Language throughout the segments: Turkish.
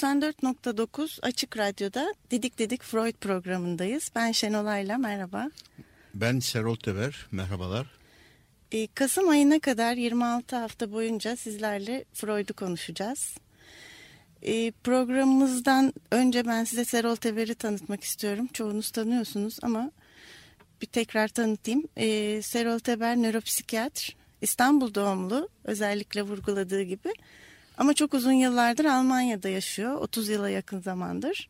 ...94.9 Açık Radyo'da Didik Didik Freud programındayız. Ben Şenolay'la merhaba. Ben Serol Teber, merhabalar. Ee, Kasım ayına kadar 26 hafta boyunca sizlerle Freud'u konuşacağız. Ee, programımızdan önce ben size Serol Teber'i tanıtmak istiyorum. Çoğunuz tanıyorsunuz ama bir tekrar tanıtayım. Ee, Serol Teber nöropsikiyatr, İstanbul doğumlu özellikle vurguladığı gibi. Ama çok uzun yıllardır Almanya'da yaşıyor. 30 yıla yakın zamandır.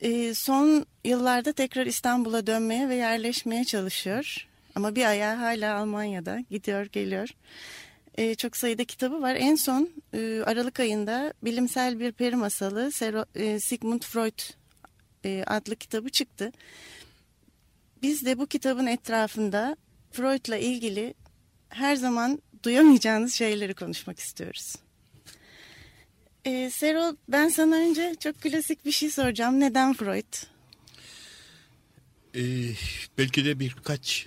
Ee, son yıllarda tekrar İstanbul'a dönmeye ve yerleşmeye çalışıyor. Ama bir ayağı hala Almanya'da gidiyor geliyor. Ee, çok sayıda kitabı var. En son e, Aralık ayında bilimsel bir peri masalı e, Sigmund Freud e, adlı kitabı çıktı. Biz de bu kitabın etrafında Freud'la ilgili her zaman duyamayacağınız şeyleri konuşmak istiyoruz. Ee, Serol ben sana önce çok klasik bir şey soracağım. Neden Freud? Ee, belki de birkaç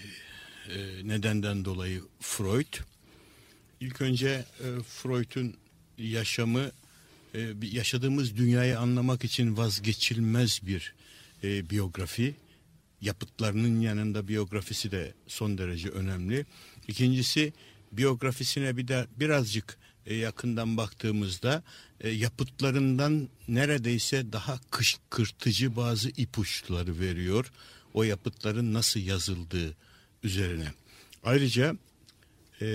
e, nedenden dolayı Freud. İlk önce e, Freud'un yaşamı e, yaşadığımız dünyayı anlamak için vazgeçilmez bir e, biyografi. Yapıtlarının yanında biyografisi de son derece önemli. İkincisi biyografisine bir de birazcık e, yakından baktığımızda e, yapıtlarından neredeyse daha kışkırtıcı bazı ipuçları veriyor. O yapıtların nasıl yazıldığı üzerine. Ayrıca e,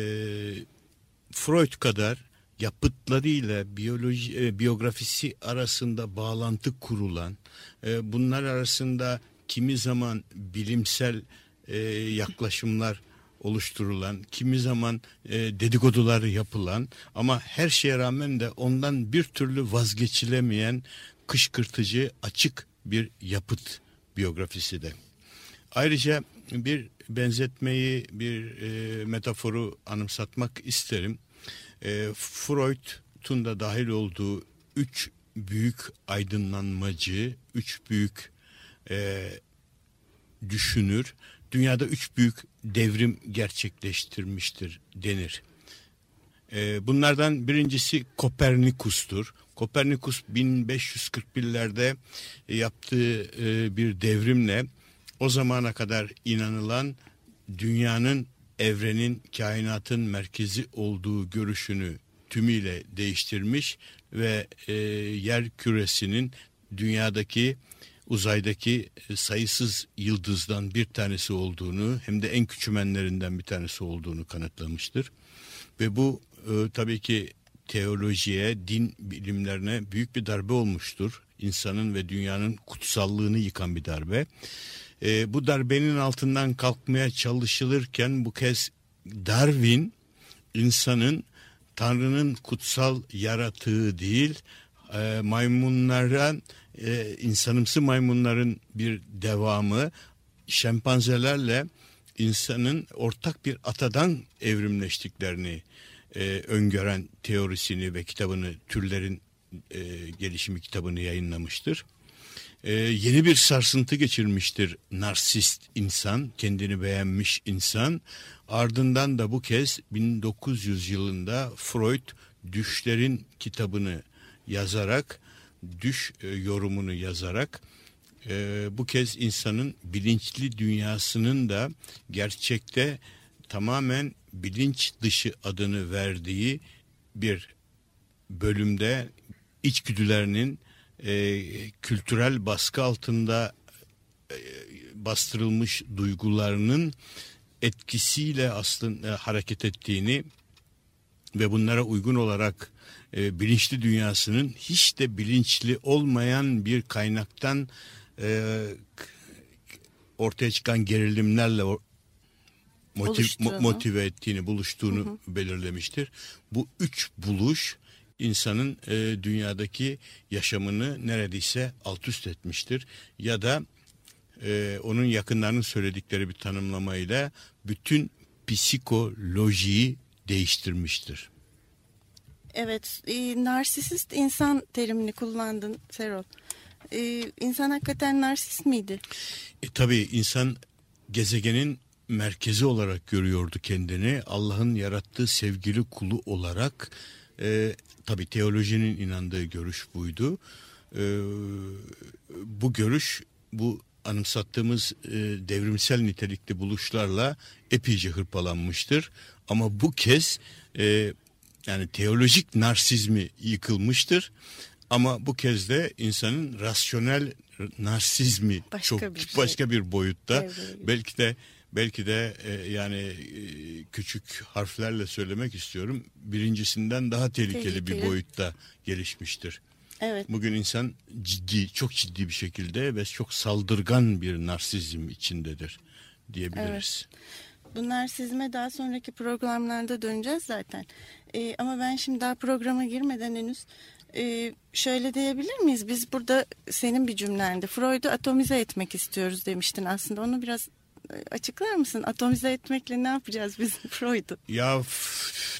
Freud kadar yapıtlarıyla biyoloji e, biyografisi arasında bağlantı kurulan, e, bunlar arasında kimi zaman bilimsel e, yaklaşımlar oluşturulan, kimi zaman e, dedikodular yapılan ama her şeye rağmen de ondan bir türlü vazgeçilemeyen kışkırtıcı açık bir yapıt biyografisi de. Ayrıca bir benzetmeyi, bir e, metaforu anımsatmak isterim. E, Freud'un da dahil olduğu üç büyük aydınlanmacı, üç büyük e, düşünür, dünyada üç büyük devrim gerçekleştirmiştir denir. E, bunlardan birincisi Kopernikus'tur. Kopernikus 1541'lerde yaptığı e, bir devrimle o zamana kadar inanılan dünyanın evrenin kainatın merkezi olduğu görüşünü tümüyle değiştirmiş ve e, yer küresinin dünyadaki uzaydaki sayısız yıldızdan bir tanesi olduğunu hem de en küçümenlerinden bir tanesi olduğunu kanıtlamıştır. Ve bu e, tabii ki teolojiye, din bilimlerine büyük bir darbe olmuştur. İnsanın ve dünyanın kutsallığını yıkan bir darbe. E, bu darbenin altından kalkmaya çalışılırken bu kez Darwin insanın Tanrı'nın kutsal yaratığı değil e, maymunlara e, insanımsı maymunların bir devamı şempanzelerle insanın ortak bir atadan evrimleştiklerini e, öngören teorisini ve kitabını türlerin e, gelişimi kitabını yayınlamıştır. E, yeni bir sarsıntı geçirmiştir narsist insan, kendini beğenmiş insan. Ardından da bu kez 1900 yılında Freud Düşlerin kitabını yazarak, düş e, yorumunu yazarak e, bu kez insanın bilinçli dünyasının da gerçekte tamamen bilinç dışı adını verdiği bir bölümde içgüdülerinin e, kültürel baskı altında bastırılmış duygularının etkisiyle aslında hareket ettiğini ve bunlara uygun olarak e, bilinçli dünyasının hiç de bilinçli olmayan bir kaynaktan e, ortaya çıkan gerilimlerle motiv, motive ettiğini, buluştuğunu hı hı. belirlemiştir. Bu üç buluş insanın e, dünyadaki yaşamını neredeyse alt üst etmiştir. Ya da e, onun yakınlarının söyledikleri bir tanımlamayla bütün psikolojiyi değiştirmiştir. Evet, e, narsisist insan terimini kullandın Serol. E, insan hakikaten narsist miydi? E, tabii insan gezegenin merkezi olarak görüyordu kendini. Allah'ın yarattığı sevgili kulu olarak e, tabii teolojinin inandığı görüş buydu. E, bu görüş bu anımsattığımız e, devrimsel nitelikli buluşlarla epeyce hırpalanmıştır. Ama bu kez e, yani teolojik narsizmi yıkılmıştır. Ama bu kez de insanın rasyonel narsizmi Başka çok bir şey. başka bir boyutta Evet. belki de belki de e, yani e, küçük harflerle söylemek istiyorum birincisinden daha tehlikeli, bir Tehlikeli. boyutta gelişmiştir. Evet. Bugün insan ciddi, çok ciddi bir şekilde ve çok saldırgan bir narsizm içindedir diyebiliriz. Bu narsizme daha sonraki programlarda döneceğiz zaten. E, ama ben şimdi daha programa girmeden henüz e, şöyle diyebilir miyiz? Biz burada senin bir cümlende Freud'u atomize etmek istiyoruz demiştin aslında. Onu biraz açıklar mısın? Atomize etmekle ne yapacağız biz Freud'u? Ya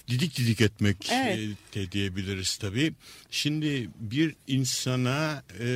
didik didik etmek Evet. e, de diyebiliriz tabii. Şimdi bir insana e,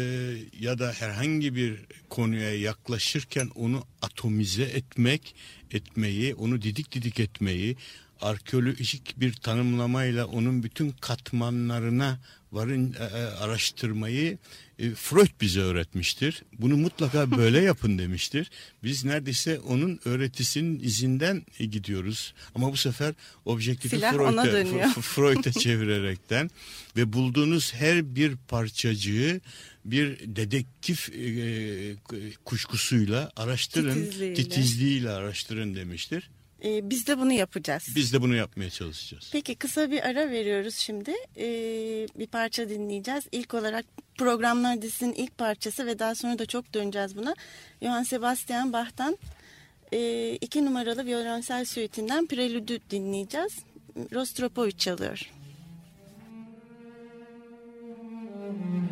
ya da herhangi bir konuya yaklaşırken onu atomize etmek, etmeyi, onu didik didik etmeyi, arkeolojik bir tanımlamayla onun bütün katmanlarına varın e, e, araştırmayı e, Freud bize öğretmiştir. Bunu mutlaka böyle yapın demiştir. Biz neredeyse onun öğretisinin izinden e, gidiyoruz. Ama bu sefer objektifi Freud'a dönüyor. F- Freud'a çevirerekten ve bulduğunuz her bir parçacığı bir dedektif e, kuşkusuyla araştırın, Titizliğiyle. titizliğiyle araştırın demiştir. E, biz de bunu yapacağız. Biz de bunu yapmaya çalışacağız. Peki kısa bir ara veriyoruz şimdi. Ee, bir parça dinleyeceğiz. İlk olarak programlar dizisinin ilk parçası ve daha sonra da çok döneceğiz buna. Johann Sebastian Bach'tan e, iki numaralı violonsel süitinden Prelüdü dinleyeceğiz. Rostropovich çalıyor. Thank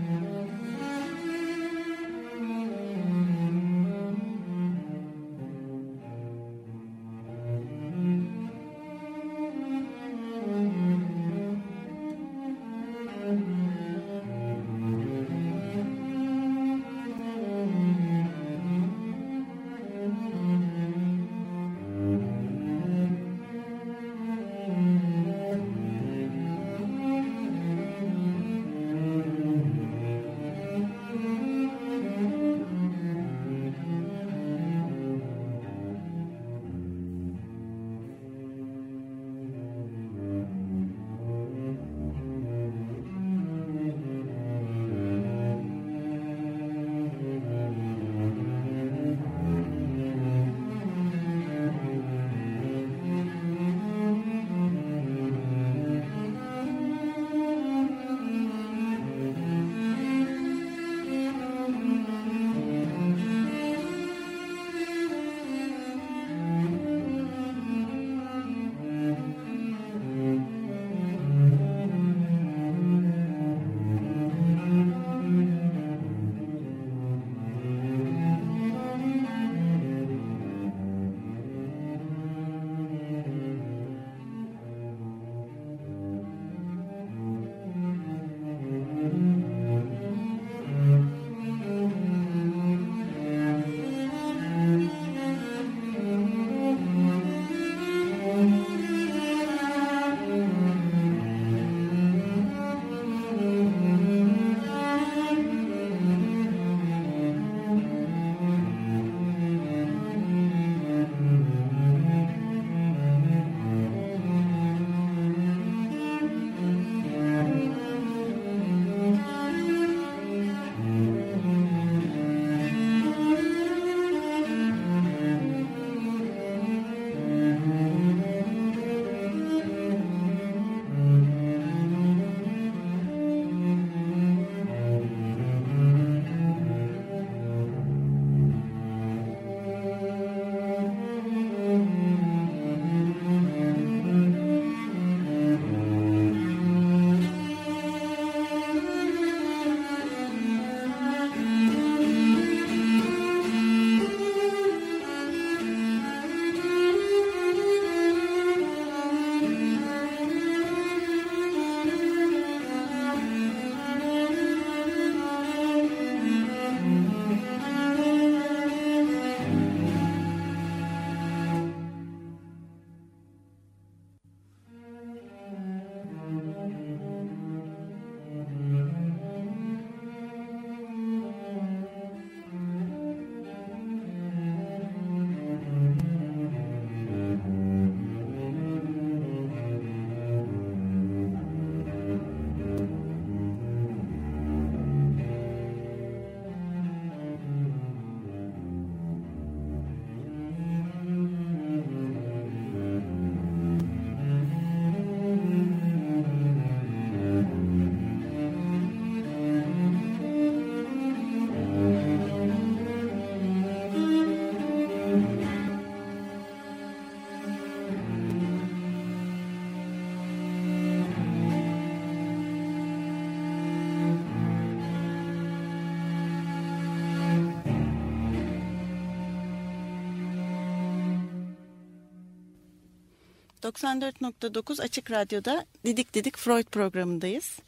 94.9 Açık Radyo'da Didik Didik Freud programındayız.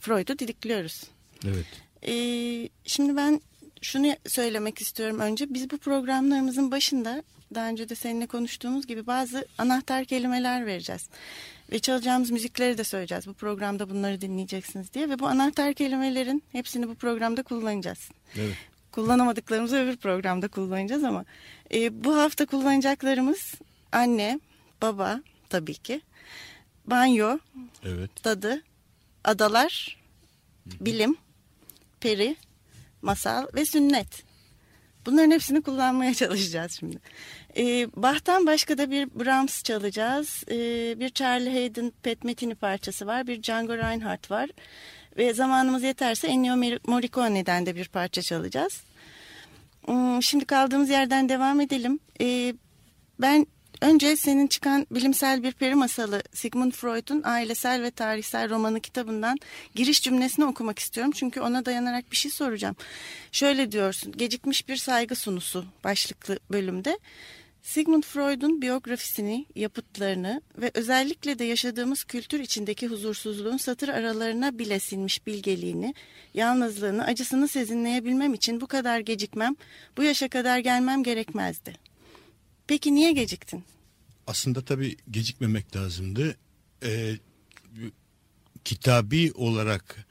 Freud'u didikliyoruz. Evet. Ee, şimdi ben şunu söylemek istiyorum önce. Biz bu programlarımızın başında daha önce de seninle konuştuğumuz gibi bazı anahtar kelimeler vereceğiz. Ve çalacağımız müzikleri de söyleyeceğiz. Bu programda bunları dinleyeceksiniz diye. Ve bu anahtar kelimelerin hepsini bu programda kullanacağız. Evet. Kullanamadıklarımızı öbür programda kullanacağız ama e, bu hafta kullanacaklarımız anne, baba tabii ki, banyo, Evet. dadı, adalar, bilim, peri, masal ve sünnet. Bunların hepsini kullanmaya çalışacağız şimdi. Ee, Bach'tan başka da bir Brahms çalacağız. Ee, bir Charlie Hayden Pet Metini parçası var. Bir Django Reinhardt var. Ve zamanımız yeterse Ennio Morricone'den de bir parça çalacağız. Hmm, Şimdi kaldığımız yerden devam edelim. Ee, ben önce senin çıkan bilimsel bir peri masalı Sigmund Freud'un ailesel ve tarihsel romanı kitabından giriş cümlesini okumak istiyorum. Çünkü ona dayanarak bir şey soracağım. Şöyle diyorsun, gecikmiş bir saygı sunusu başlıklı bölümde. Sigmund Freud'un biyografisini, yapıtlarını ve özellikle de yaşadığımız kültür içindeki huzursuzluğun satır aralarına bile sinmiş bilgeliğini, yalnızlığını, acısını sezinleyebilmem için bu kadar gecikmem, bu yaşa kadar gelmem gerekmezdi. Peki niye geciktin? Aslında tabii gecikmemek lazımdı. Ee, kitabi olarak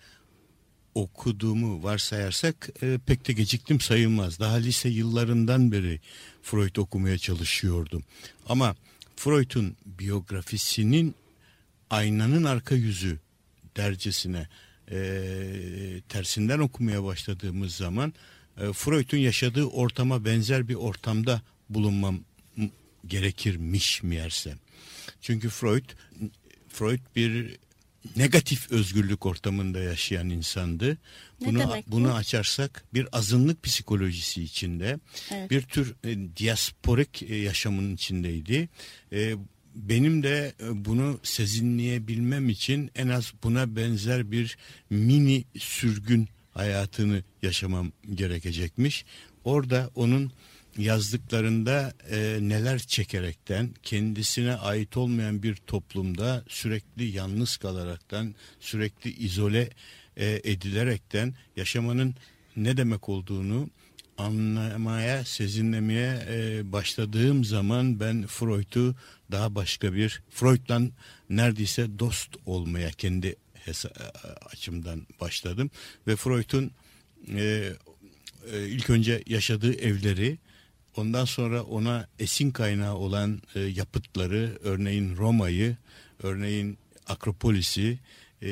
okuduğumu varsayarsak e, pek de geciktim sayılmaz. Daha lise yıllarından beri Freud okumaya çalışıyordum. Ama Freud'un biyografisinin aynanın arka yüzü dercesine e, tersinden okumaya başladığımız zaman e, Freud'un yaşadığı ortama benzer bir ortamda bulunmam gerekirmiş meğerse. Çünkü Freud Freud bir negatif özgürlük ortamında yaşayan insandı. Ne Bunu demek bu? bunu açarsak bir azınlık psikolojisi içinde, Evet. bir tür e, diasporik e, yaşamın içindeydi. E, benim de e, bunu sezinleyebilmem için en az buna benzer bir mini sürgün hayatını yaşamam gerekecekmiş. Orada onun yazdıklarında e, neler çekerekten kendisine ait olmayan bir toplumda sürekli yalnız kalaraktan sürekli izole e, edilerekten yaşamanın ne demek olduğunu anlamaya, sezinlemeye e, başladığım zaman ben Freud'u daha başka bir Freud'la neredeyse dost olmaya kendi hesa- açımdan başladım. Ve Freud'un e, e, ilk önce yaşadığı evleri ondan sonra ona esin kaynağı olan e, yapıtları örneğin Roma'yı örneğin Akropolis'i e,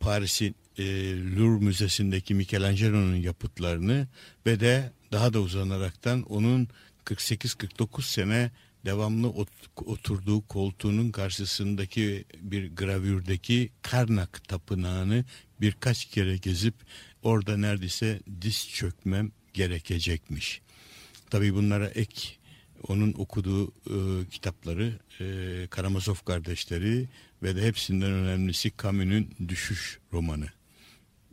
Paris'in e, Louvre Müzesi'ndeki Michelangelo'nun yapıtlarını ve de daha da uzanaraktan onun 48-49 sene devamlı ot- oturduğu koltuğunun karşısındaki bir gravürdeki Karnak tapınağını birkaç kere gezip orada neredeyse diz çökmem gerekecekmiş. Tabii bunlara ek onun okuduğu e, kitapları e, Karamazov kardeşleri ve de hepsinden önemlisi Camus'un Düşüş romanı.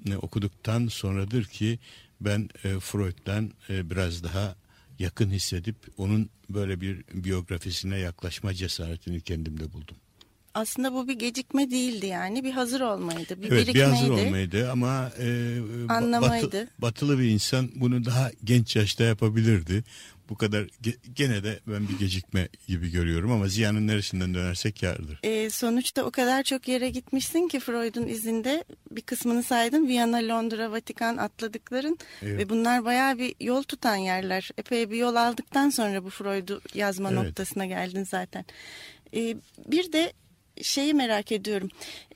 Ne okuduktan sonradır ki ben e, Freud'dan e, biraz daha yakın hissedip onun böyle bir biyografisine yaklaşma cesaretini kendimde buldum. Aslında bu bir gecikme değildi yani bir hazır olmaydı, bir evet bir birikmeydi. hazır olmaydı ama e, Anlamaydı. batı- batılı bir insan bunu daha genç yaşta yapabilirdi. Bu kadar ge- gene de ben bir gecikme gibi görüyorum ama ziyanın neresinden dönersek kârdır. Ee, sonuçta o kadar çok yere gitmişsin ki Freud'un izinde bir kısmını saydım. Viyana, Londra, Vatikan atladıkların Evet. ve bunlar bayağı bir yol tutan yerler. Epey bir yol aldıktan sonra bu Freud'u yazma Evet. noktasına geldin zaten. Ee, bir de şeyi merak ediyorum.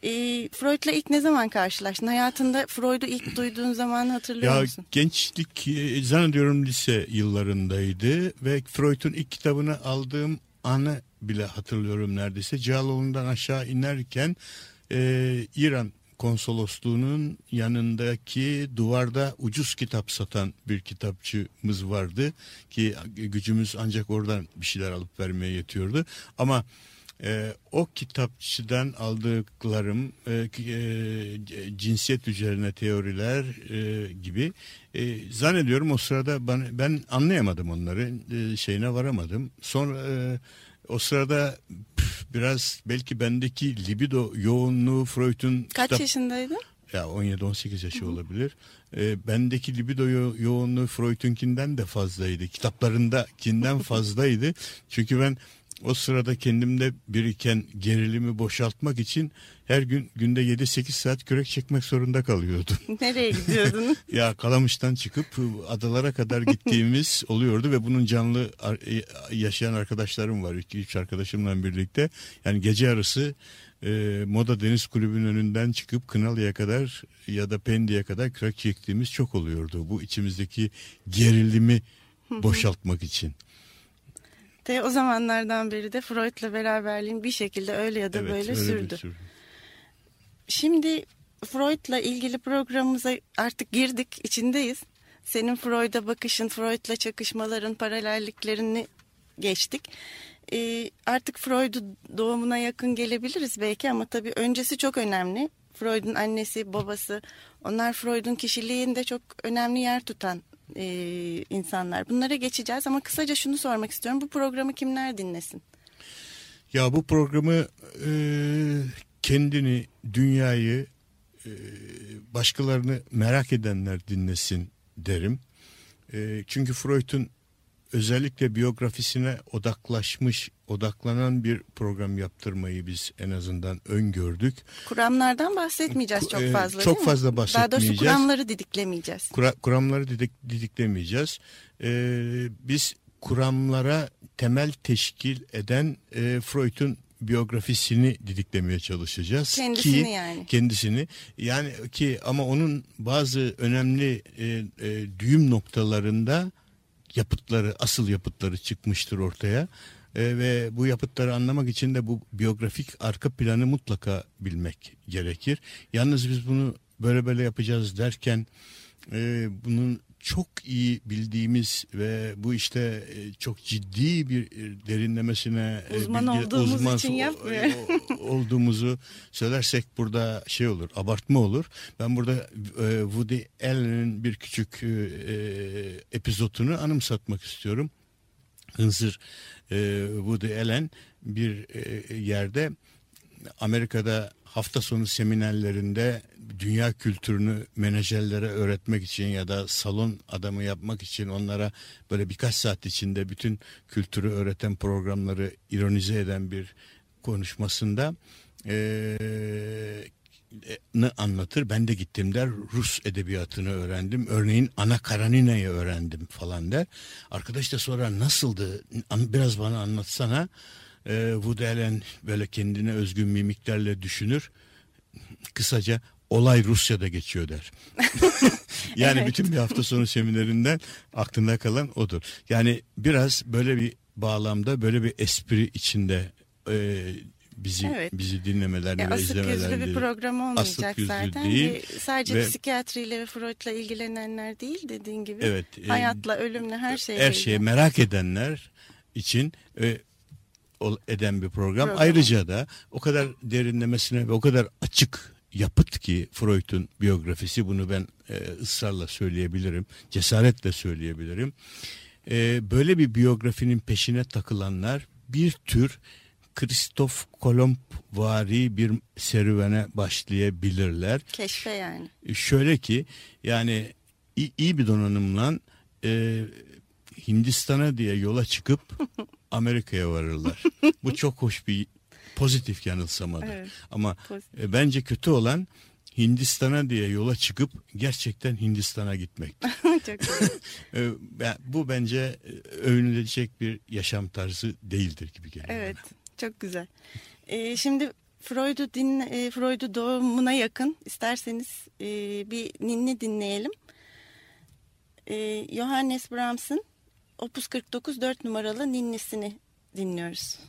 Ee, Freud'la ilk ne zaman karşılaştın? Hayatında Freud'u ilk duyduğun zamanı hatırlıyor Ya musun? gençlik e, zannediyorum lise yıllarındaydı ve Freud'un ilk kitabını aldığım anı bile hatırlıyorum neredeyse. Cağaloğlu'ndan aşağı inerken e, İran konsolosluğunun yanındaki duvarda ucuz kitap satan bir kitapçımız vardı ki gücümüz ancak oradan bir şeyler alıp vermeye yetiyordu ama e, o kitapçıdan aldıklarım e, e, cinsiyet üzerine teoriler e, gibi e, zannediyorum o sırada ben, ben anlayamadım onları e, şeyine varamadım sonra e, o sırada püf, biraz belki bendeki libido yoğunluğu Freud'un Kaç kitap... yaşındaydın? Ya 17-18 yaşı olabilir. E, bendeki libido yo- yoğunluğu Freud'unkinden de fazlaydı. Kitaplarındakinden fazlaydı. Çünkü ben o sırada kendimde biriken gerilimi boşaltmak için her gün günde 7-8 saat kürek çekmek zorunda kalıyordum. Nereye gidiyordun? ya Kalamış'tan çıkıp adalara kadar gittiğimiz oluyordu ve bunun canlı e, yaşayan arkadaşlarım var. 2-3 arkadaşımla birlikte. Yani gece yarısı e, Moda Deniz Kulübü'nün önünden çıkıp Kınalı'ya kadar ya da Pendik'e kadar kürek çektiğimiz çok oluyordu. Bu içimizdeki gerilimi boşaltmak için. De o zamanlardan beri de Freud'la beraberliğin bir şekilde öyle ya da Evet, böyle sürdü. sürü. Şimdi Freud'la ilgili programımıza artık girdik, içindeyiz. Senin Freud'a bakışın, Freud'la çakışmaların, paralelliklerini geçtik. Ee, artık Freud'u doğumuna yakın gelebiliriz belki ama tabii öncesi çok önemli. Freud'un annesi, babası, onlar Freud'un kişiliğinde çok önemli yer tutan e, insanlar. Bunlara geçeceğiz ama kısaca şunu sormak istiyorum. Bu programı kimler dinlesin? Ya bu programı e, kendini, dünyayı, e, başkalarını merak edenler dinlesin derim. E, çünkü Freud'un özellikle biyografisine odaklaşmış, odaklanan bir program yaptırmayı biz en azından öngördük. Kuramlardan bahsetmeyeceğiz çok Ee, fazla çok değil mi? fazla Daha doğrusu bahsetmeyeceğiz. kuramları didiklemeyeceğiz. Kura, kuramları didik, didiklemeyeceğiz. Ee, biz kuramlara temel teşkil eden e, Freud'un biyografisini didiklemeye çalışacağız. Kendisini ki, yani. Kendisini yani ki ama onun bazı önemli e, e, düğüm noktalarında yapıtları, asıl yapıtları çıkmıştır ortaya. E, ve bu yapıtları anlamak için de bu biyografik arka planı mutlaka bilmek gerekir. Yalnız biz bunu böyle böyle yapacağız derken e, bunun çok iyi bildiğimiz ve bu işte e, çok ciddi bir e, derinlemesine e, Uzman olduğumuz için yapmıyor. olduğumuzu söylersek burada şey olur, abartma olur. Ben burada Woody Allen'in bir küçük epizotunu anımsatmak istiyorum. Hınzır Woody Allen bir yerde Amerika'da hafta sonu seminerlerinde dünya kültürünü menajerlere öğretmek için ya da salon adamı yapmak için onlara böyle birkaç saat içinde bütün kültürü öğreten programları ironize eden bir konuşmasında ne anlatır. Ben de gittim der. Rus edebiyatını öğrendim. Örneğin Ana Karenina'yı öğrendim falan der. Arkadaş da sonra nasıldı? Biraz bana anlatsana. Ee, Woody Allen böyle kendine özgün mimiklerle düşünür. Kısaca olay Rusya'da geçiyor der. yani Evet. bütün bir hafta sonu seminerinden aklında kalan odur. Yani biraz böyle bir bağlamda böyle bir espri içinde e, bizi Evet. bizi dinlemelerini Ya ve asık izlemelerini yüzlü bir program olmayacak Asık zaten. değil Ve sadece ve- psikiyatriyle ve Freud'la ilgilenenler değil dediğin gibi. Evet, e, Hayatla, ölümle her şeyle. her şeyi merak edenler için e, eden bir program. Program. Ayrıca da o kadar derinlemesine ve o kadar açık yapıt ki Freud'un biyografisi bunu ben e, ısrarla söyleyebilirim. Cesaretle söyleyebilirim. E, böyle bir biyografinin peşine takılanlar bir tür Kristof Kolomb vari bir serüvene başlayabilirler. Keşfe yani. Şöyle ki yani iyi, iyi bir donanımla e, Hindistan'a diye yola çıkıp Amerika'ya varırlar. Bu çok hoş bir pozitif yanılsamadır. Evet, Ama pozitif. e, bence kötü olan Hindistan'a diye yola çıkıp gerçekten Hindistan'a gitmek. E, bu bence e, övünülecek bir yaşam tarzı değildir gibi geliyor. Evet, bana. çok güzel. Ee, şimdi Freud'u dinle, Freud'u doğumuna yakın isterseniz e, bir ninni dinleyelim. E, Johannes Brahms'ın Opus 49 4 numaralı ninnisini dinliyoruz.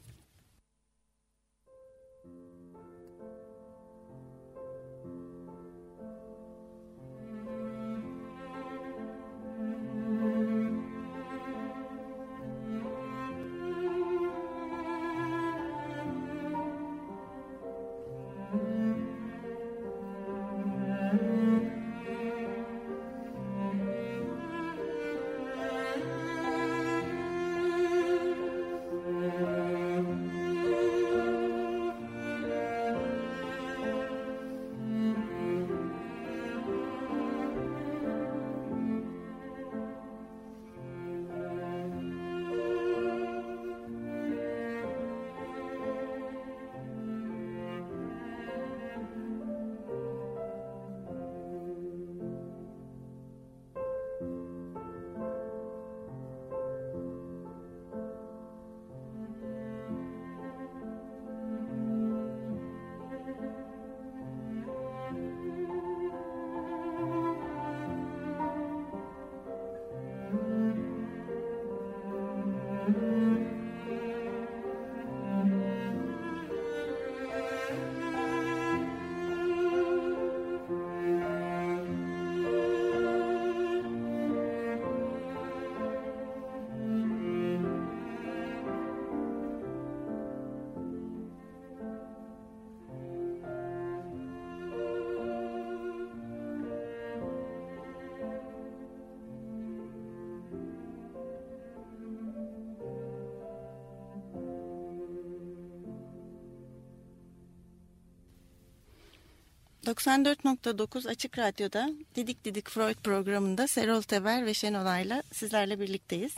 94.9 Açık Radyo'da Didik Didik Freud programında Serol Teber ve Şenolay'la sizlerle birlikteyiz.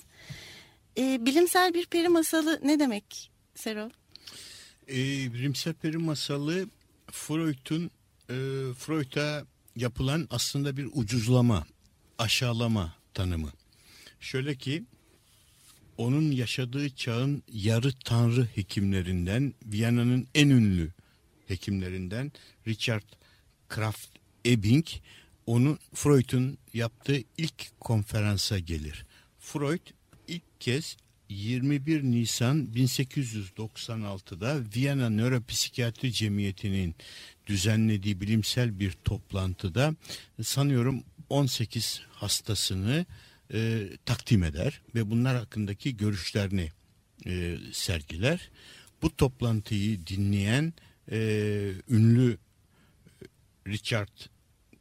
Ee, bilimsel bir peri masalı ne demek Serol? Ee, bilimsel peri masalı Freud'un e, Freud'a yapılan aslında bir ucuzlama, aşağılama tanımı. Şöyle ki onun yaşadığı çağın yarı tanrı hekimlerinden Viyana'nın en ünlü hekimlerinden Richard Kraft Ebing onun Freud'un yaptığı ilk konferansa gelir. Freud ilk kez 21 Nisan 1896'da Viyana Nöropsikiyatri Cemiyeti'nin düzenlediği bilimsel bir toplantıda sanıyorum 18 hastasını e, takdim eder ve bunlar hakkındaki görüşlerini e, sergiler. Bu toplantıyı dinleyen e, ünlü Richard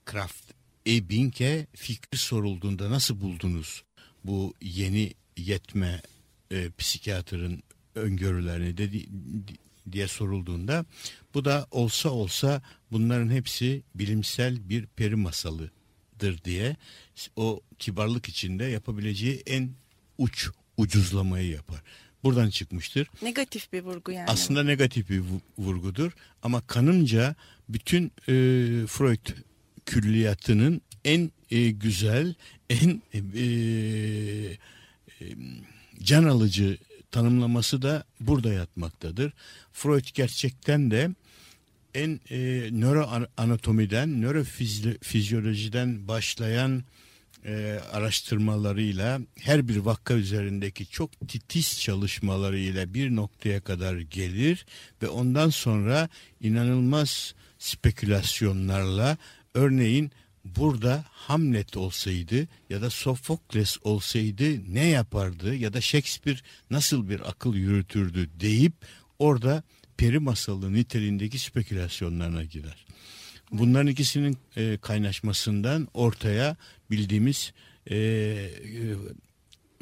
Kraft Ebing'e fikri sorulduğunda nasıl buldunuz bu yeni yetme e, psikiyatrın öngörülerini dedi, diye sorulduğunda bu da olsa olsa bunların hepsi bilimsel bir peri masalıdır diye o kibarlık içinde yapabileceği en uç ucuzlamayı yapar. Buradan çıkmıştır. Negatif bir vurgu yani. Aslında negatif bir vurgudur ama kanımca bütün e, Freud külliyatının en e, güzel, en e, e, can alıcı tanımlaması da burada yatmaktadır. Freud gerçekten de en e, nöroanatomiden, nörofizyolojiden başlayan e, araştırmalarıyla her bir vakka üzerindeki çok titiz çalışmalarıyla bir noktaya kadar gelir ve ondan sonra inanılmaz spekülasyonlarla örneğin burada Hamlet olsaydı ya da Sofokles olsaydı ne yapardı ya da Shakespeare nasıl bir akıl yürütürdü deyip orada peri masalı niteliğindeki spekülasyonlarına girer. Bunların ikisinin e, kaynaşmasından ortaya bildiğimiz e, e,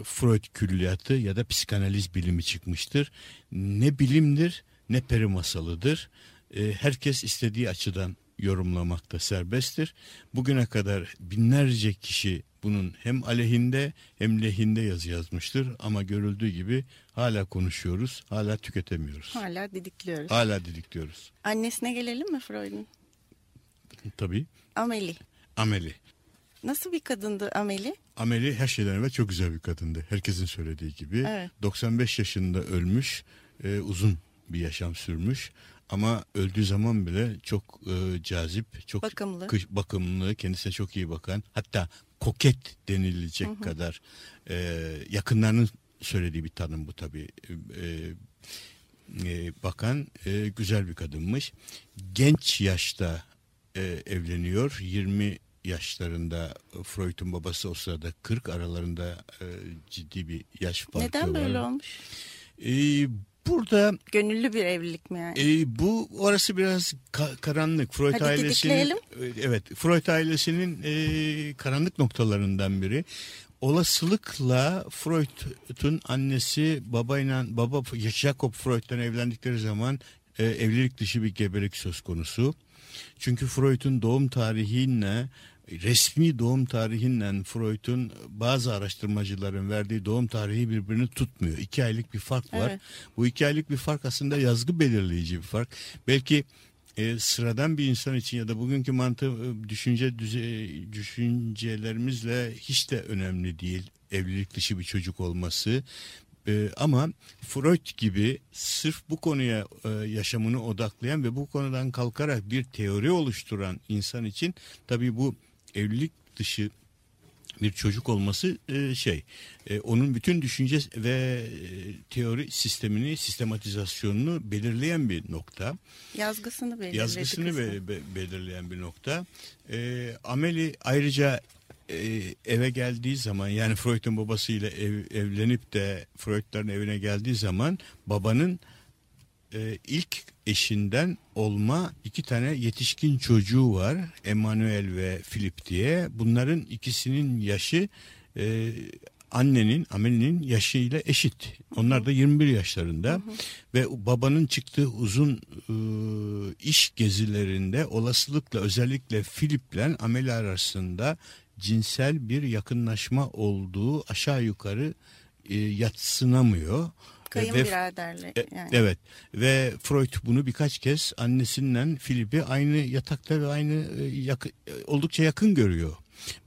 Freud külliyatı ya da psikanaliz bilimi çıkmıştır. Ne bilimdir ne peri masalıdır. E, herkes istediği açıdan yorumlamakta serbesttir. Bugüne kadar binlerce kişi bunun hem aleyhinde hem lehinde yazı yazmıştır ama görüldüğü gibi hala konuşuyoruz, hala tüketemiyoruz. Hala didikliyoruz. Hala didikliyoruz. Annesine gelelim mi Freud'un? Tabii. Ameli. Ameli. Nasıl bir kadındı Ameli? Ameli her şeyden evvel çok güzel bir kadındı. Herkesin söylediği gibi. Evet. 95 yaşında ölmüş, e, uzun bir yaşam sürmüş. Ama öldüğü zaman bile çok e, cazip, çok bakımlı. Kış, bakımlı, kendisine çok iyi bakan, hatta koket denilecek hı hı. kadar e, yakınlarının söylediği bir tanım bu tabii. E, e, bakan e, güzel bir kadınmış. Genç yaşta e, evleniyor. 20 yaşlarında Freud'un babası o sırada 40 aralarında e, ciddi bir yaş farkı Neden var. böyle olmuş? E, burada gönüllü bir evlilik mi yani? E, bu orası biraz ka- karanlık. Freud Hadi ailesinin didikleyelim. evet Freud ailesinin e, karanlık noktalarından biri. Olasılıkla Freud'un annesi babayla baba Jacob Freud'dan evlendikleri zaman e, evlilik dışı bir gebelik söz konusu. Çünkü Freud'un doğum tarihinle resmi doğum tarihinle Freud'un bazı araştırmacıların verdiği doğum tarihi birbirini tutmuyor. İki aylık bir fark var. Evet. Bu iki aylık bir fark aslında yazgı belirleyici bir fark. Belki e, sıradan bir insan için ya da bugünkü mantığı e, düşünce düşüncelerimizle hiç de önemli değil evlilik dışı bir çocuk olması. E, ama Freud gibi sırf bu konuya e, yaşamını odaklayan ve bu konudan kalkarak bir teori oluşturan insan için tabii bu evlilik dışı bir çocuk olması e, şey e, onun bütün düşünce ve e, teori sistemini sistematizasyonunu belirleyen bir nokta. Yazgısını belirledi. Yazgısını be- be- belirleyen bir nokta. E, Ameli ayrıca e, eve geldiği zaman yani Freud'un babasıyla ev, evlenip de Freud'ların evine geldiği zaman babanın e, ilk eşinden olma iki tane yetişkin çocuğu var. Emmanuel ve Philip diye. Bunların ikisinin yaşı e, annenin, Amelie'nin yaşıyla eşit. Onlar da 21 yaşlarında ve babanın çıktığı uzun e, iş gezilerinde olasılıkla özellikle Philip'le Amelie arasında cinsel bir yakınlaşma olduğu aşağı yukarı e, yatsınamıyor. Kayınbiraderle E, yani. Evet ve Freud bunu birkaç kez annesinden Filip'i aynı yatakta ve aynı e, yakı- e, oldukça yakın görüyor.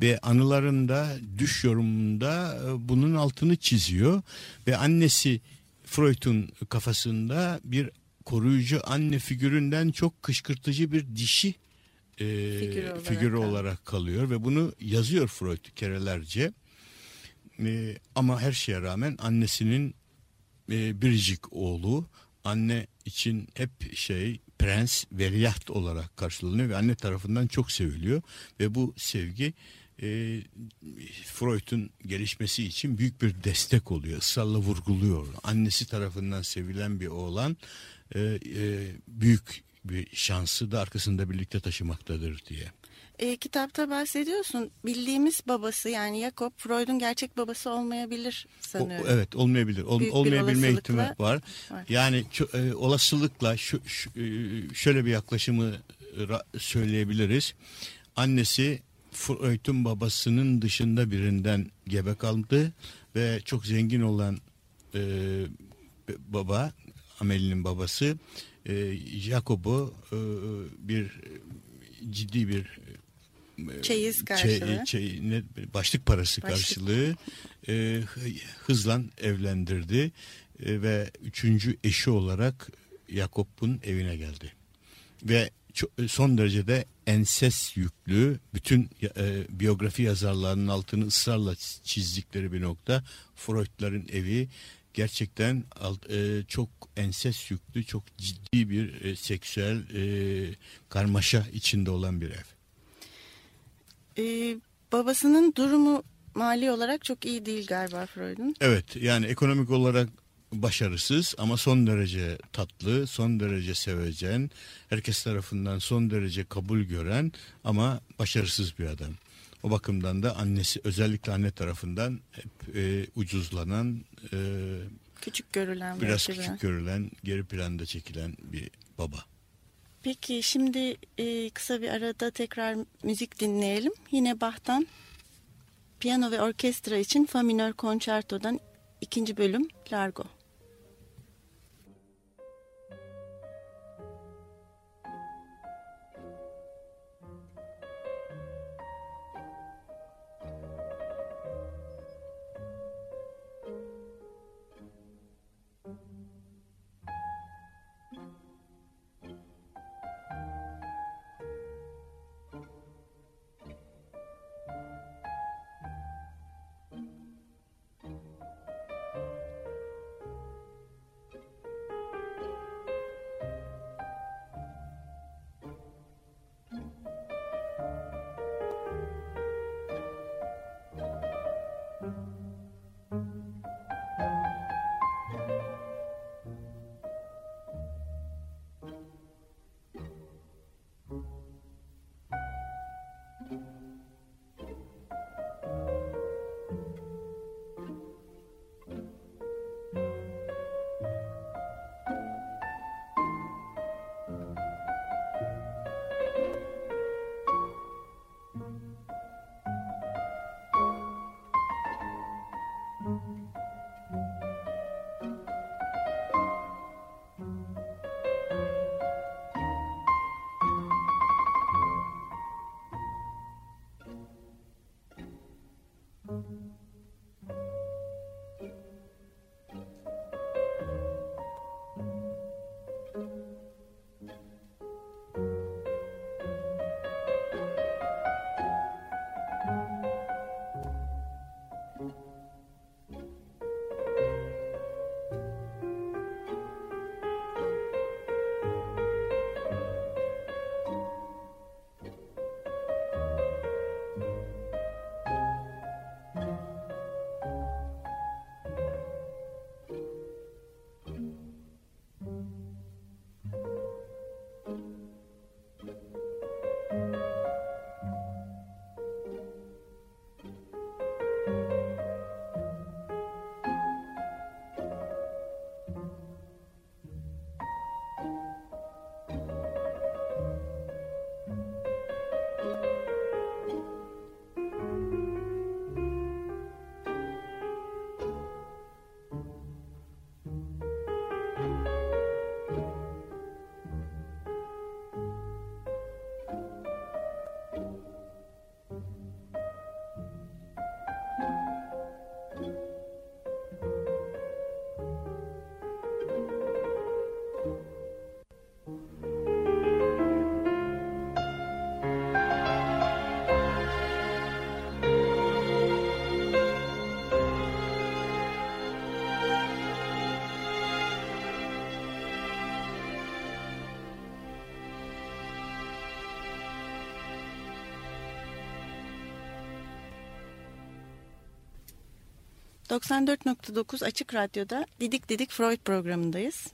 Ve anılarında düş yorumunda e, bunun altını çiziyor ve annesi Freud'un kafasında bir koruyucu anne figüründen çok kışkırtıcı bir dişi e, Figür olarak figürü kalıyor. olarak kalıyor ve bunu yazıyor Freud kerelerce. E, ama her şeye rağmen annesinin e, biricik oğlu anne için hep şey prens veliaht olarak karşılanıyor ve anne tarafından çok seviliyor ve bu sevgi e, Freud'un gelişmesi için büyük bir destek oluyor ısrarla vurguluyor annesi tarafından sevilen bir oğlan e, e, büyük bir şansı da arkasında birlikte taşımaktadır diye. E, kitapta bahsediyorsun. Bildiğimiz babası yani Jakob Freud'un gerçek babası olmayabilir O- sanıyorum. evet olmayabilir. Ol- Büyük olmayabilme ihtimali var. var. Yani e, olasılıkla şu, şu- e, şöyle bir yaklaşımı söyleyebiliriz. Annesi Freud'un babasının dışında birinden gebe kaldı ve çok zengin olan e, baba Amelie'nin babası e, Jakob'u e, bir ciddi bir Çeyiz şey- karşılığı. şey- ne, başlık parası Başlık. karşılığı e, hı- hızla evlendirdi E, ve üçüncü eşi olarak Jakob'un evine geldi. Ve ço- son derecede enses yüklü bütün e, biyografi yazarlarının altını ısrarla çizdikleri bir nokta Freud'ların evi gerçekten e, çok enses yüklü çok ciddi bir e, seksüel e, karmaşa içinde olan bir ev. E, babasının durumu mali olarak çok iyi değil galiba Freud'un. Evet yani ekonomik olarak başarısız ama son derece tatlı, son derece sevecen, herkes tarafından son derece kabul gören ama başarısız bir adam. O bakımdan da annesi özellikle anne tarafından hep e, ucuzlanan, e, Küçük görülen biraz belki de. küçük görülen, geri planda çekilen bir baba. Peki şimdi e, kısa bir arada tekrar müzik dinleyelim. Yine Bach'tan piyano ve orkestra için Fa minör konçertodan ikinci bölüm Largo. 94.9 Açık Radyo'da Didik Didik Freud programındayız.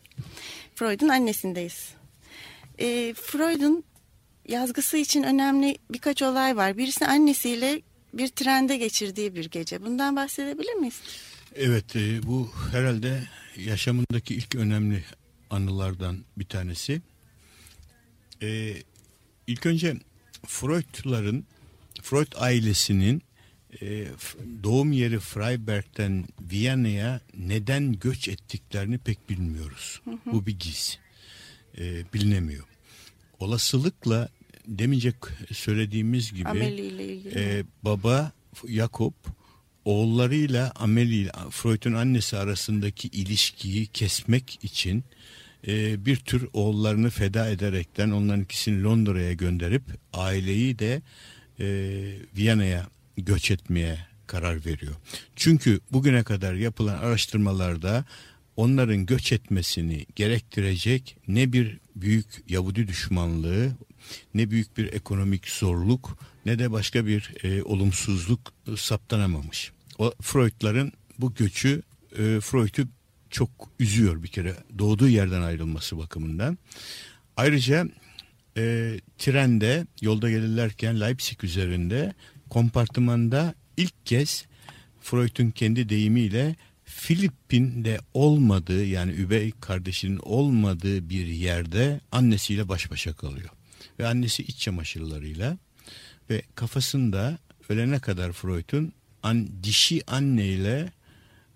Freud'un annesindeyiz. E, Freud'un yazgısı için önemli birkaç olay var. Birisi annesiyle bir trende geçirdiği bir gece. Bundan bahsedebilir miyiz? Evet e, bu herhalde yaşamındaki ilk önemli anılardan bir tanesi. E, ilk önce Freud'ların, Freud ailesinin e, doğum yeri Freiberg'den Viyana'ya neden göç ettiklerini pek bilmiyoruz. Hı hı. Bu bir giz. E, bilinemiyor. Olasılıkla demeyecek söylediğimiz gibi e, baba Jakob oğullarıyla Amelie Freud'un annesi arasındaki ilişkiyi kesmek için e, bir tür oğullarını feda ederekten onların ikisini Londra'ya gönderip aileyi de e, Viyana'ya göç etmeye karar veriyor. Çünkü bugüne kadar yapılan araştırmalarda onların göç etmesini gerektirecek ne bir büyük Yahudi düşmanlığı, ne büyük bir ekonomik zorluk, ne de başka bir e, olumsuzluk saptanamamış. O Freud'ların bu göçü e, Freud'u çok üzüyor bir kere doğduğu yerden ayrılması bakımından. Ayrıca e, trende yolda gelirlerken Leipzig üzerinde kompartımanda ilk kez Freud'un kendi deyimiyle Filipin'de olmadığı yani üvey kardeşinin olmadığı bir yerde annesiyle baş başa kalıyor. Ve annesi iç çamaşırlarıyla ve kafasında ölene kadar Freud'un an, dişi anneyle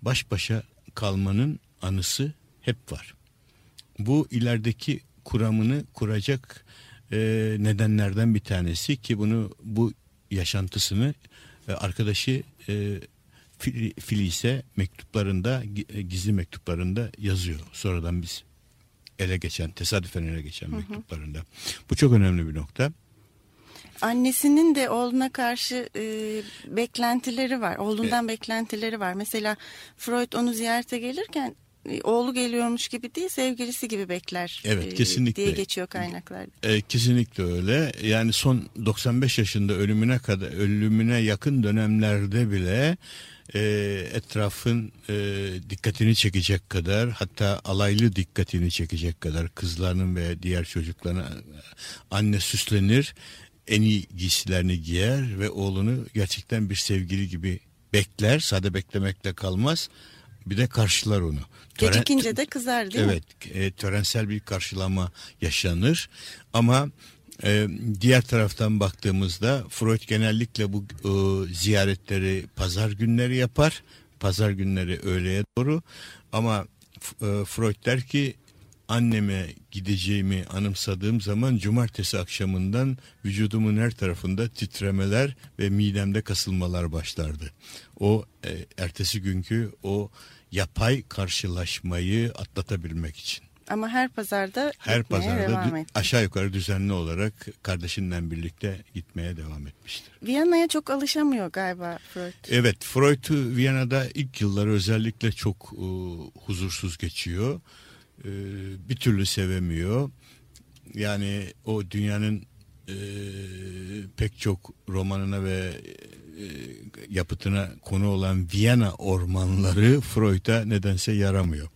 baş başa kalmanın anısı hep var. Bu ilerideki kuramını kuracak e, nedenlerden bir tanesi ki bunu bu yaşantısını e, arkadaşı e, Filise mektuplarında e, gizli mektuplarında yazıyor. Sonradan biz ele geçen tesadüfen ele geçen hı hı. mektuplarında. Bu çok önemli bir nokta. Annesinin de oğluna karşı e, beklentileri var. Oğlundan evet. beklentileri var. Mesela Freud onu ziyarete gelirken e, oğlu geliyormuş gibi değil sevgilisi gibi bekler evet, kesinlikle. diye geçiyor kaynaklarda. E, kesinlikle öyle. Yani son 95 yaşında ölümüne kadar ölümüne yakın dönemlerde bile e, etrafın e, dikkatini çekecek kadar hatta alaylı dikkatini çekecek kadar kızlarının ve diğer çocuklarına anne süslenir en iyi giysilerini giyer ve oğlunu gerçekten bir sevgili gibi bekler. Sade beklemekle kalmaz. Bir de karşılar onu. Tören, Gecikince de kızar değil evet, mi? Evet. E, törensel bir karşılama yaşanır. Ama e, diğer taraftan baktığımızda Freud genellikle bu e, ziyaretleri pazar günleri yapar. Pazar günleri öğleye doğru. Ama e, Freud der ki anneme gideceğimi anımsadığım zaman cumartesi akşamından vücudumun her tarafında titremeler ve midemde kasılmalar başlardı. O e, ertesi günkü o yapay karşılaşmayı atlatabilmek için. Ama her pazarda her pazarda devam etti. aşağı yukarı düzenli olarak kardeşinden birlikte gitmeye devam etmiştir. Viyana'ya çok alışamıyor galiba Freud. Evet, Freud Viyana'da ilk yılları özellikle çok e, huzursuz geçiyor. E, bir türlü sevemiyor. Yani o dünyanın e, pek çok romanına ve e, yapıtına konu olan Viyana ormanları Freud'a nedense yaramıyor.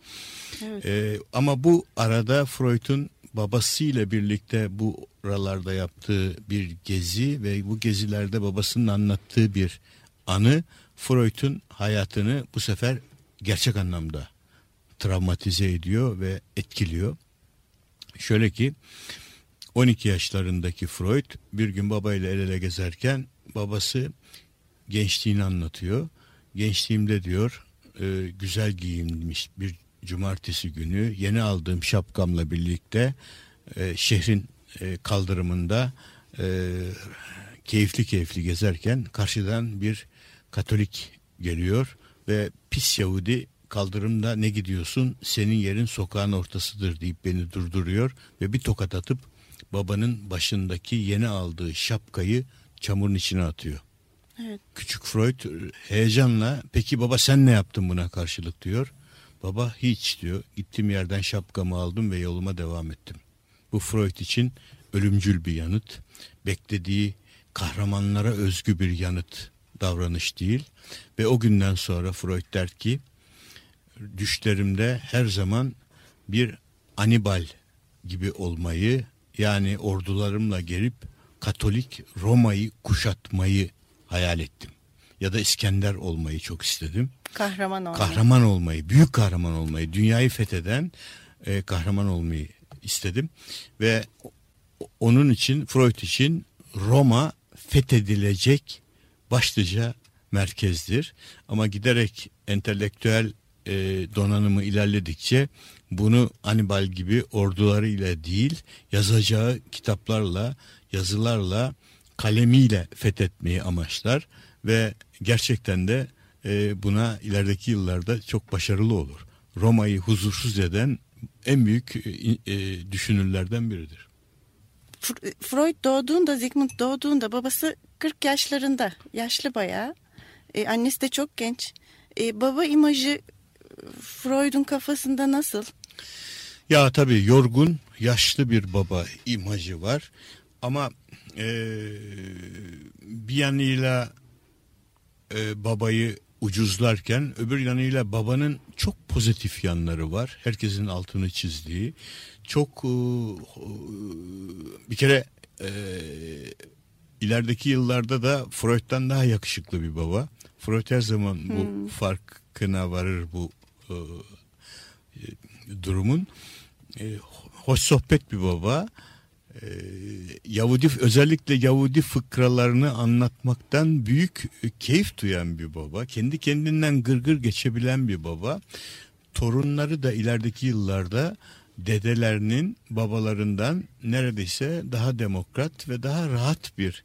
Evet. E, ama bu arada Freud'un babasıyla birlikte bu oralarda yaptığı bir gezi ve bu gezilerde babasının anlattığı bir anı Freud'un hayatını bu sefer gerçek anlamda travmatize ediyor ve etkiliyor. Şöyle ki 12 yaşlarındaki Freud bir gün babayla el ele gezerken babası gençliğini anlatıyor. Gençliğimde diyor e, güzel giyinmiş bir cumartesi günü yeni aldığım şapkamla birlikte e, şehrin e, kaldırımında e, keyifli keyifli gezerken karşıdan bir Katolik geliyor ve pis Yahudi kaldırımda ne gidiyorsun senin yerin sokağın ortasıdır deyip beni durduruyor ve bir tokat atıp babanın başındaki yeni aldığı şapkayı çamurun içine atıyor. Evet. Küçük Freud heyecanla peki baba sen ne yaptın buna karşılık diyor. Baba hiç diyor gittiğim yerden şapkamı aldım ve yoluma devam ettim. Bu Freud için ölümcül bir yanıt. Beklediği kahramanlara özgü bir yanıt davranış değil. Ve o günden sonra Freud der ki düşlerimde her zaman bir Anibal gibi olmayı yani ordularımla gelip Katolik Roma'yı kuşatmayı hayal ettim. Ya da İskender olmayı çok istedim. Kahraman olmayı. Kahraman olmayı, büyük kahraman olmayı, dünyayı fetheden e, kahraman olmayı istedim. Ve onun için Freud için Roma fethedilecek başlıca merkezdir. Ama giderek entelektüel e, donanımı ilerledikçe bunu Anibal gibi ordularıyla değil yazacağı kitaplarla, yazılarla, kalemiyle fethetmeyi amaçlar ve gerçekten de e, buna ilerideki yıllarda çok başarılı olur. Roma'yı huzursuz eden en büyük e, e, düşünürlerden biridir. Freud doğduğunda, Sigmund doğduğunda babası 40 yaşlarında, yaşlı bayağı. E, annesi de çok genç. E, baba imajı Freud'un kafasında nasıl? Ya tabii yorgun, yaşlı bir baba imajı var. Ama e, bir yanıyla e, babayı ucuzlarken öbür yanıyla babanın çok pozitif yanları var. Herkesin altını çizdiği. Çok e, bir kere e, ilerideki yıllarda da Freud'dan daha yakışıklı bir baba. Freud her zaman bu hmm. farkına varır bu e, durumun. E, hoş sohbet bir baba. E, Yahudi özellikle Yahudi fıkralarını anlatmaktan büyük keyif duyan bir baba. Kendi kendinden gırgır geçebilen bir baba. Torunları da ilerideki yıllarda dedelerinin babalarından neredeyse daha demokrat ve daha rahat bir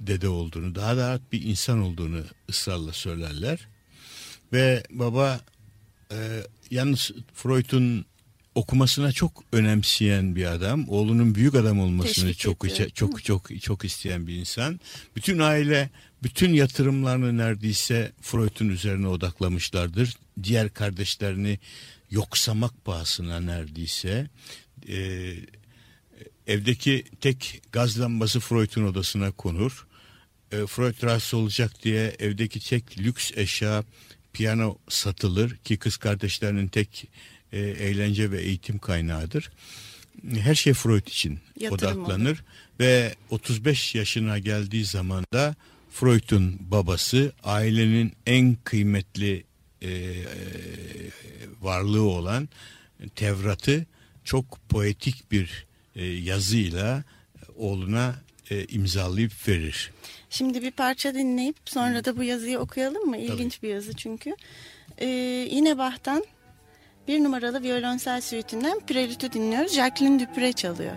dede olduğunu, daha rahat bir insan olduğunu ısrarla söylerler. Ve baba e, yalnız Freud'un okumasına çok önemseyen bir adam. Oğlunun büyük adam olmasını Teşvik çok ediyor. çok çok çok isteyen bir insan. Bütün aile bütün yatırımlarını neredeyse Freud'un üzerine odaklamışlardır. Diğer kardeşlerini yoksamak pahasına neredeyse e, evdeki tek gaz lambası Freud'un odasına konur. E, Freud rahatsız olacak diye evdeki tek lüks eşya piyano satılır ki kız kardeşlerinin tek e, eğlence ve eğitim kaynağıdır. Her şey Freud için Yatırım odaklanır olur. ve 35 yaşına geldiği zaman da Freud'un babası ailenin en kıymetli e, e, varlığı olan Tevrat'ı çok poetik bir e, yazıyla oğluna e, imzalayıp verir. Şimdi bir parça dinleyip sonra da bu yazıyı okuyalım mı? İlginç Tabii. bir yazı çünkü. Ee, yine Bach'tan bir numaralı violonsel süitinden Prelüt'ü dinliyoruz. Jacqueline Dupre çalıyor.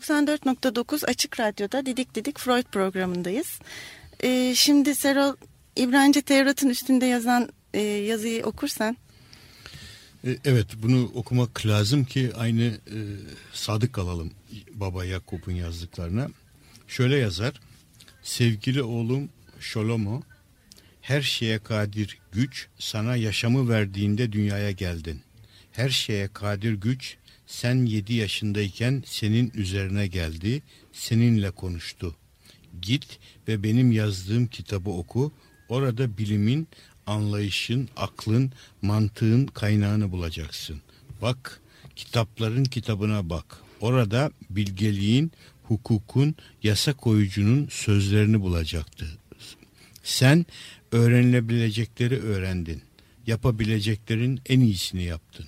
94.9 Açık Radyo'da Didik Didik Freud programındayız. Ee, şimdi Serol İbranice Tevrat'ın üstünde yazan e, yazıyı okursan. E, evet bunu okumak lazım ki aynı e, sadık kalalım Baba Yakup'un yazdıklarına. Şöyle yazar. Sevgili oğlum Şolomo her şeye kadir güç sana yaşamı verdiğinde dünyaya geldin. Her şeye kadir güç sen yedi yaşındayken senin üzerine geldi, seninle konuştu. Git ve benim yazdığım kitabı oku. Orada bilimin, anlayışın, aklın, mantığın kaynağını bulacaksın. Bak, kitapların kitabına bak. Orada bilgeliğin, hukukun, yasa koyucunun sözlerini bulacaktı. Sen öğrenilebilecekleri öğrendin. Yapabileceklerin en iyisini yaptın.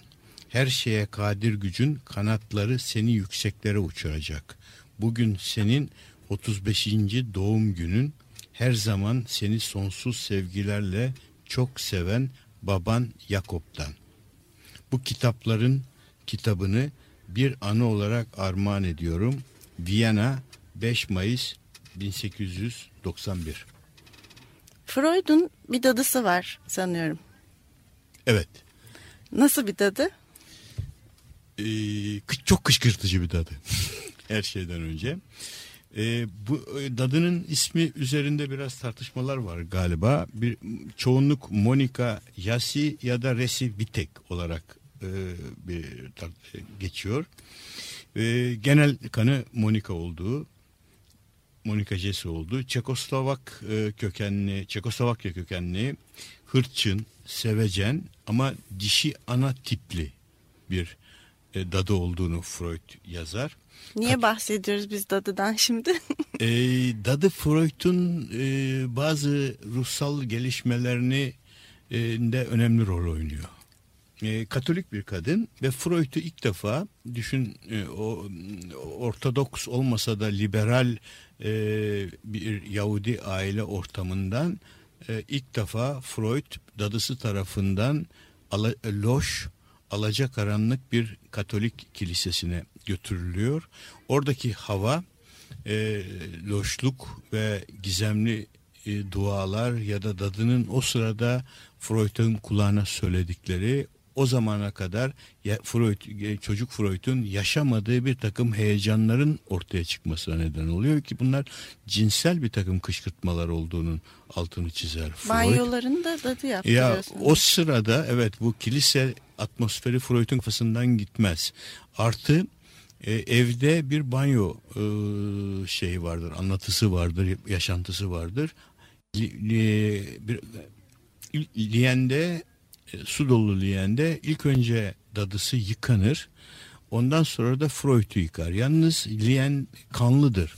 Her şeye kadir gücün kanatları seni yükseklere uçuracak. Bugün senin 35. doğum günün her zaman seni sonsuz sevgilerle çok seven baban Yakop'tan. Bu kitapların kitabını bir anı olarak armağan ediyorum. Viyana 5 Mayıs 1891 Freud'un bir dadısı var sanıyorum. Evet. Nasıl bir dadı? Ee, çok kışkırtıcı bir dadı. Her şeyden önce. Ee, bu e, dadının ismi üzerinde biraz tartışmalar var galiba. Bir çoğunluk Monika Yasi ya da Resi Vitek olarak e, bir geçiyor. E, genel kanı Monika olduğu Monika Jesi oldu. Çekoslovak e, kökenli, Çekoslovakya kökenli, hırçın, sevecen ama dişi ana tipli bir e, dadı olduğunu Freud yazar. Niye Kat bahsediyoruz biz dadıdan şimdi? e, dadı Freud'un e, bazı ruhsal gelişmelerini e, de önemli rol oynuyor. E, Katolik bir kadın ve Freud'u ilk defa düşün e, o ortodoks olmasa da liberal e, bir Yahudi aile ortamından e, ilk defa Freud dadısı tarafından loş alacakaranlık bir Katolik kilisesine götürülüyor. Oradaki hava e, loşluk ve gizemli e, dualar ya da dadının o sırada Freud'un kulağına söyledikleri o zamana kadar Freud, e, çocuk Freud'un yaşamadığı bir takım heyecanların ortaya çıkmasına neden oluyor ki bunlar cinsel bir takım kışkırtmalar olduğunun altını çizer. Banyolarını da dadı yaptırıyorsun. Ya o sırada evet bu kilise atmosferi Freud'un kafasından gitmez. Artı e, evde bir banyo e, şeyi vardır, anlatısı vardır, yaşantısı vardır. Liyen'de e, su dolu liyende ilk önce dadısı yıkanır. Ondan sonra da Freud'u yıkar. Yalnız liyen kanlıdır.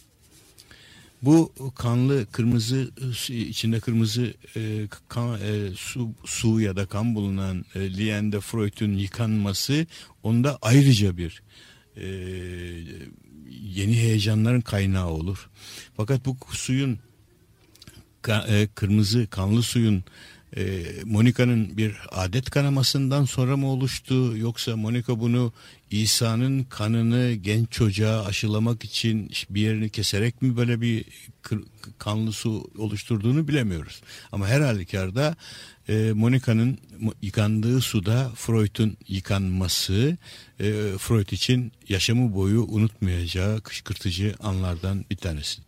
Bu kanlı kırmızı içinde kırmızı e, kan, e, su, su ya da kan bulunan e, liyende Freud'un yıkanması onda ayrıca bir e, yeni heyecanların kaynağı olur. Fakat bu suyun ka, e, kırmızı kanlı suyun e, Monika'nın bir adet kanamasından sonra mı oluştu yoksa Monika bunu İsa'nın kanını genç çocuğa aşılamak için bir yerini keserek mi böyle bir kanlı su oluşturduğunu bilemiyoruz. Ama her halükarda e, Monika'nın yıkandığı suda Freud'un yıkanması e, Freud için yaşamı boyu unutmayacağı kışkırtıcı anlardan bir tanesi.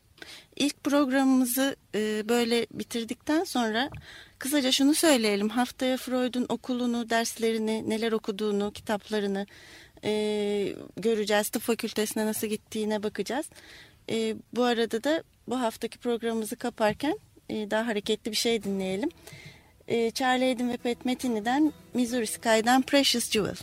İlk programımızı e, böyle bitirdikten sonra kısaca şunu söyleyelim. Haftaya Freud'un okulunu, derslerini, neler okuduğunu, kitaplarını e, göreceğiz. Tıp fakültesine nasıl gittiğine bakacağız. E, bu arada da bu haftaki programımızı kaparken e, daha hareketli bir şey dinleyelim. E, Charlie Hayden ve Pat Metin'i'den Missouri Sky'dan Precious Jewel.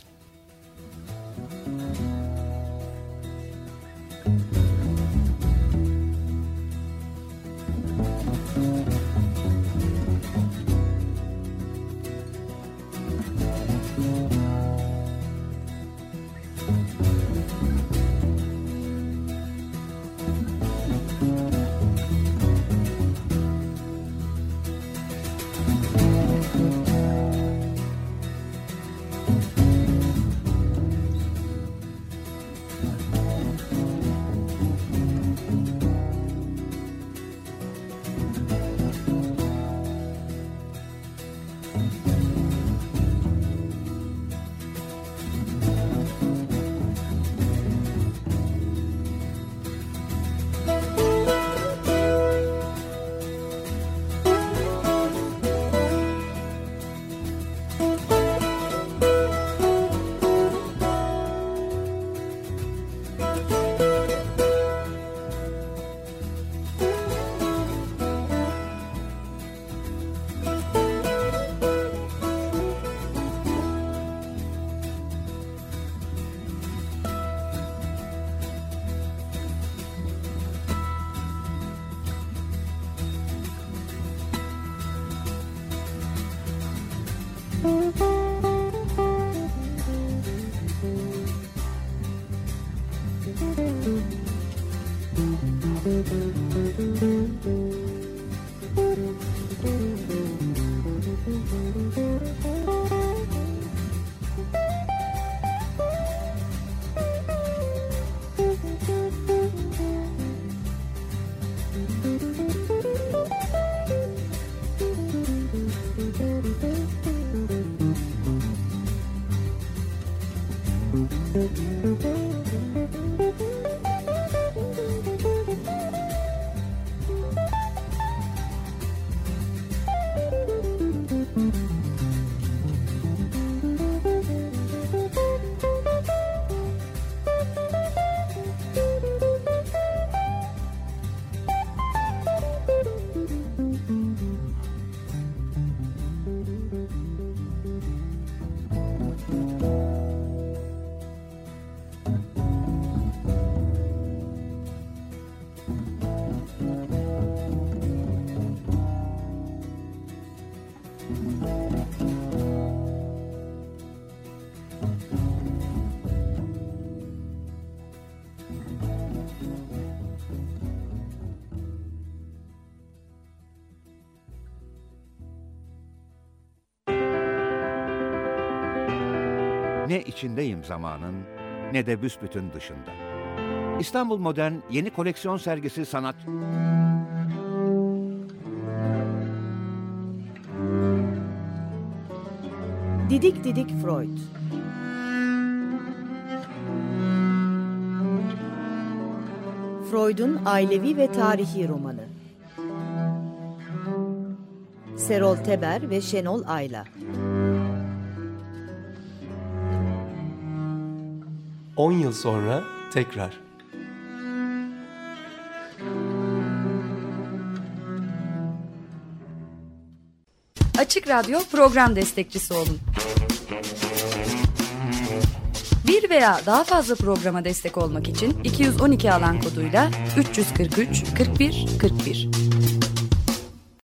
Ne içindeyim zamanın ne de büsbütün dışında. İstanbul Modern yeni koleksiyon sergisi sanat... Didik Didik Freud. Freud'un ailevi ve tarihi romanı. Serol Teber ve Şenol Ayla 10 yıl sonra tekrar. Açık Radyo program destekçisi olun. Bir veya daha fazla programa destek olmak için 212 alan koduyla 343 41 41.